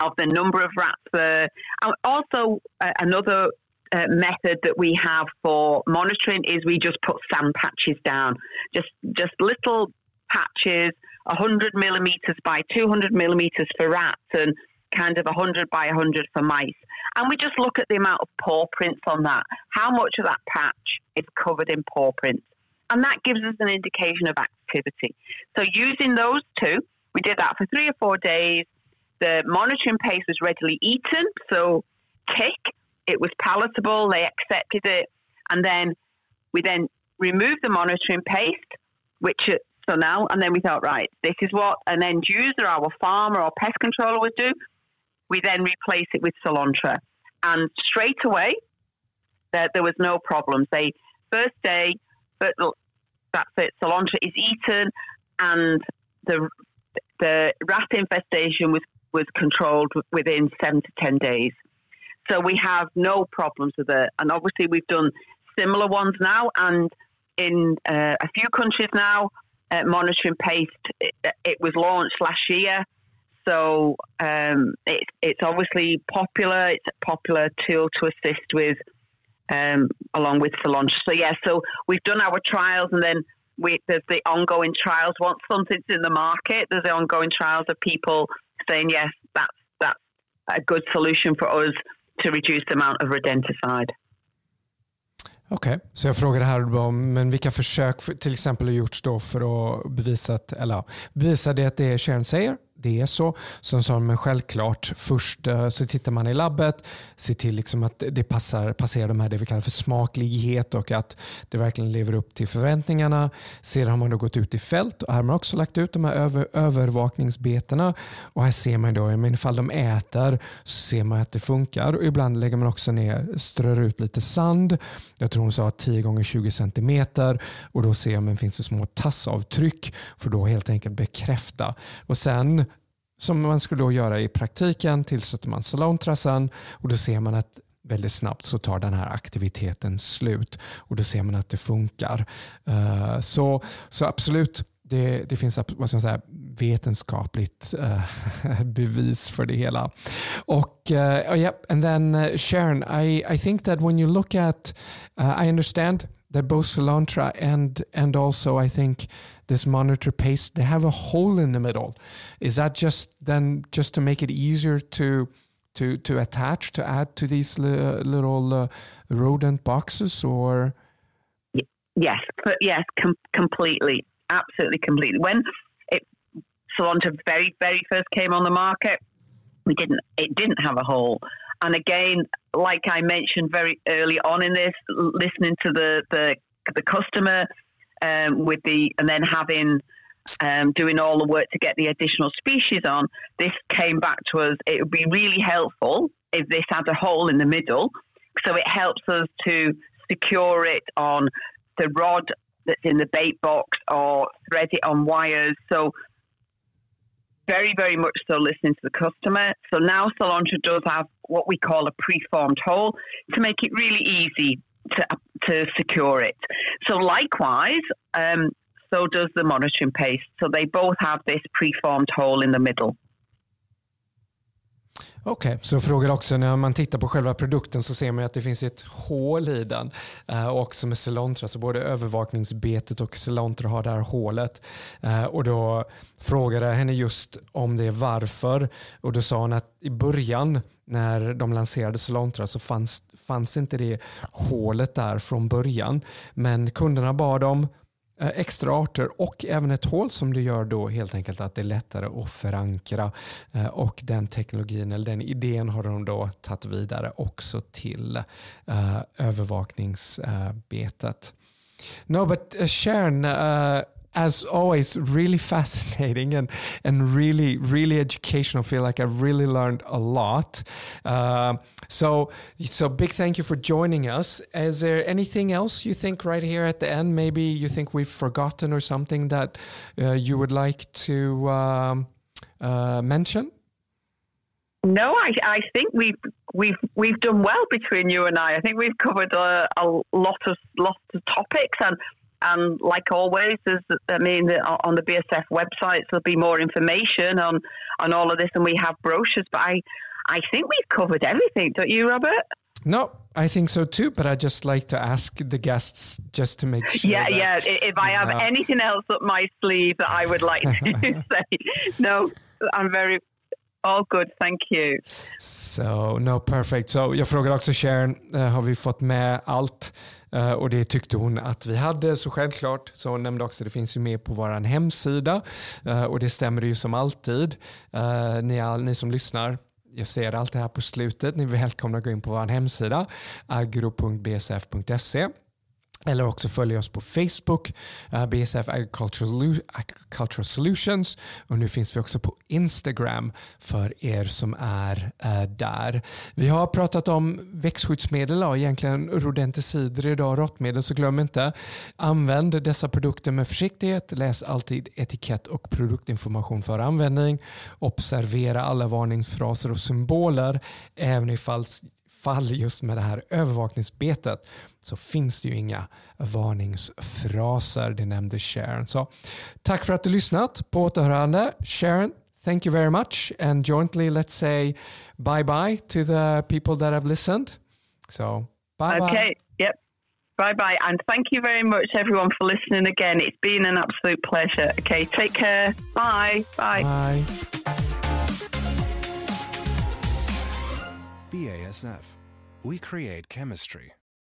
of the number of rats there. And also, uh, another uh, method that we have for monitoring is we just put sand patches down, just just little patches, 100 millimeters by 200 millimeters for rats, and kind of 100 by 100 for mice. And we just look at the amount of paw prints on that. How much of that patch is covered in paw prints? And that gives us an indication of activity. So using those two, we did that for three or four days. The monitoring paste was readily eaten, so tick. It was palatable. They accepted it, and then we then removed the monitoring paste, which so now, and then we thought, right, this is what an end user, our farmer or pest controller would do. We then replace it with Selontra. And straight away, there, there was no problems. They first day, but that's it. Selontra is eaten, and the the rat infestation was was controlled within seven to ten days. So we have no problems with it. And obviously, we've done similar ones now, and in uh, a few countries now, uh, monitoring paste. It, it, was launched last year, so um, it, it's obviously popular. It's a popular tool to assist with, um, along with Selontra. So yeah, so we've done our trials, and then we, there's the ongoing trials. Once something's in the market, there's the ongoing trials of people saying yes, that's that's a good solution for us to reduce the amount of rodenticide. Okej, okay. så jag frågade här om men vilka försök till exempel har gjorts då för att bevisa, att, eller, bevisa det att det säger det är så. Sen sa de, men självklart, först eh, så tittar man i labbet, ser till liksom att det passar, passerar de här det vi kallar för smaklighet och att det verkligen lever upp till förväntningarna. Sedan har man då gått ut i fält och här har man också lagt ut de här över, övervakningsbetena och här ser man då, men ifall de äter så ser man att det funkar och ibland lägger man också ner, strör ut lite sand. Jag tror hon sa 10 gånger 20 centimeter och då ser man finns det små tassavtryck för då helt enkelt bekräfta. Och sen som man skulle då göra i praktiken tillsätter man salontrassen och då ser man att väldigt snabbt så tar den här aktiviteten slut och då ser man att det funkar. Eh, så, så absolut, det, det finns vad ska man säga, vetenskapligt eh, bevis för det hela. Och uh, oh yeah, and then eh, Sharon, I, I think that when you look at, I understand that both Selontra and and also I think this monitor paste they have a hole in the middle. Is that just then just to make it easier to to to attach to add to these li- little uh, rodent boxes or? Yes, yes, com- completely, absolutely, completely. When it very very first came on the market, we didn't it didn't have a hole and again, like I mentioned very early on in this, listening to the the, the customer um, with the and then having um, doing all the work to get the additional species on, this came back to us. It would be really helpful if this had a hole in the middle, so it helps us to secure it on the rod that's in the bait box or thread it on wires. So very, very much so listening to the customer. So now Selontra does have what we call a preformed hole to make it really easy to, to secure it. So likewise, um, so does the monitoring paste. So they both have this preformed hole in the middle. Okej, okay, så frågar också när man tittar på själva produkten så ser man att det finns ett hål i den. Eh, uh, också med Celontra, så både övervakningsbetet och Celontra har det här hålet. Uh, och då frågade jag henne just om det varför och då sa hon att i början när de lanserade Celontra så fanns, fanns inte det hålet där från början. Men kunderna bad om. Eh, extra arter och även ett hål som det gör då helt enkelt att det är lättare att förankra eh, och den teknologin eller den idén har de då tagit vidare också till eh, övervakningsbetet. No, but uh, Sharon, uh, as always, really fascinating and and really really educational. I feel like I really learned a lot. Uh, so so big thank you for joining us. Is there anything else you think right here at the end? Maybe you think we've forgotten or something that uh, you would like to um, uh, mention? No, I, I think we've we've we've done well between you and I. I think we've covered a, a lot of lots of topics, and and like always, there's I mean on the BASF websites there'll be more information on on all of this, and we have brochures. But I I think we've covered everything, don't you, Robert? No, I think so too, but I just like to ask the guests just to make sure. Yeah, yeah. If I have uh, anything else up my sleeve that I would like to say, no, I'm very All good, thank you. So, no, perfect. So, jag frågar också Sharon, uh, har vi fått med allt? Eh, och det tyckte hon att vi hade, så självklart. Så hon nämnde också att det finns ju med på vår hemsida. Eh, och det stämmer ju som alltid. Eh, ni, all, ni som lyssnar, jag ser allt det här på slutet. Ni är välkomna att gå in på vår hemsida, agro.bsf.se. Eller också följ oss på Facebook, eh, uh, BSF Agricultural, Agricultural Solutions. Och nu finns vi också på Instagram för er som är uh, där. Vi har pratat om växtskyddsmedel och egentligen rodenticider idag, råttmedel, så glöm inte. Använd dessa produkter med försiktighet. Läs alltid etikett och produktinformation för användning. Observera alla varningsfraser och symboler, även ifall fall just med det här övervakningsbetet så finns det ju inga varningsfraser. Det nämnde Sharon. Så tack för att du lyssnat. På återhörande. Sharon, thank you very much. And jointly let's say bye bye to the people that have listened. So bye bye. Okay. Yep. Bye bye. And thank you very much, everyone, for listening again. It's been an absolute pleasure. Okay. Take care. Bye. Bye. Bye. BASF. We create chemistry.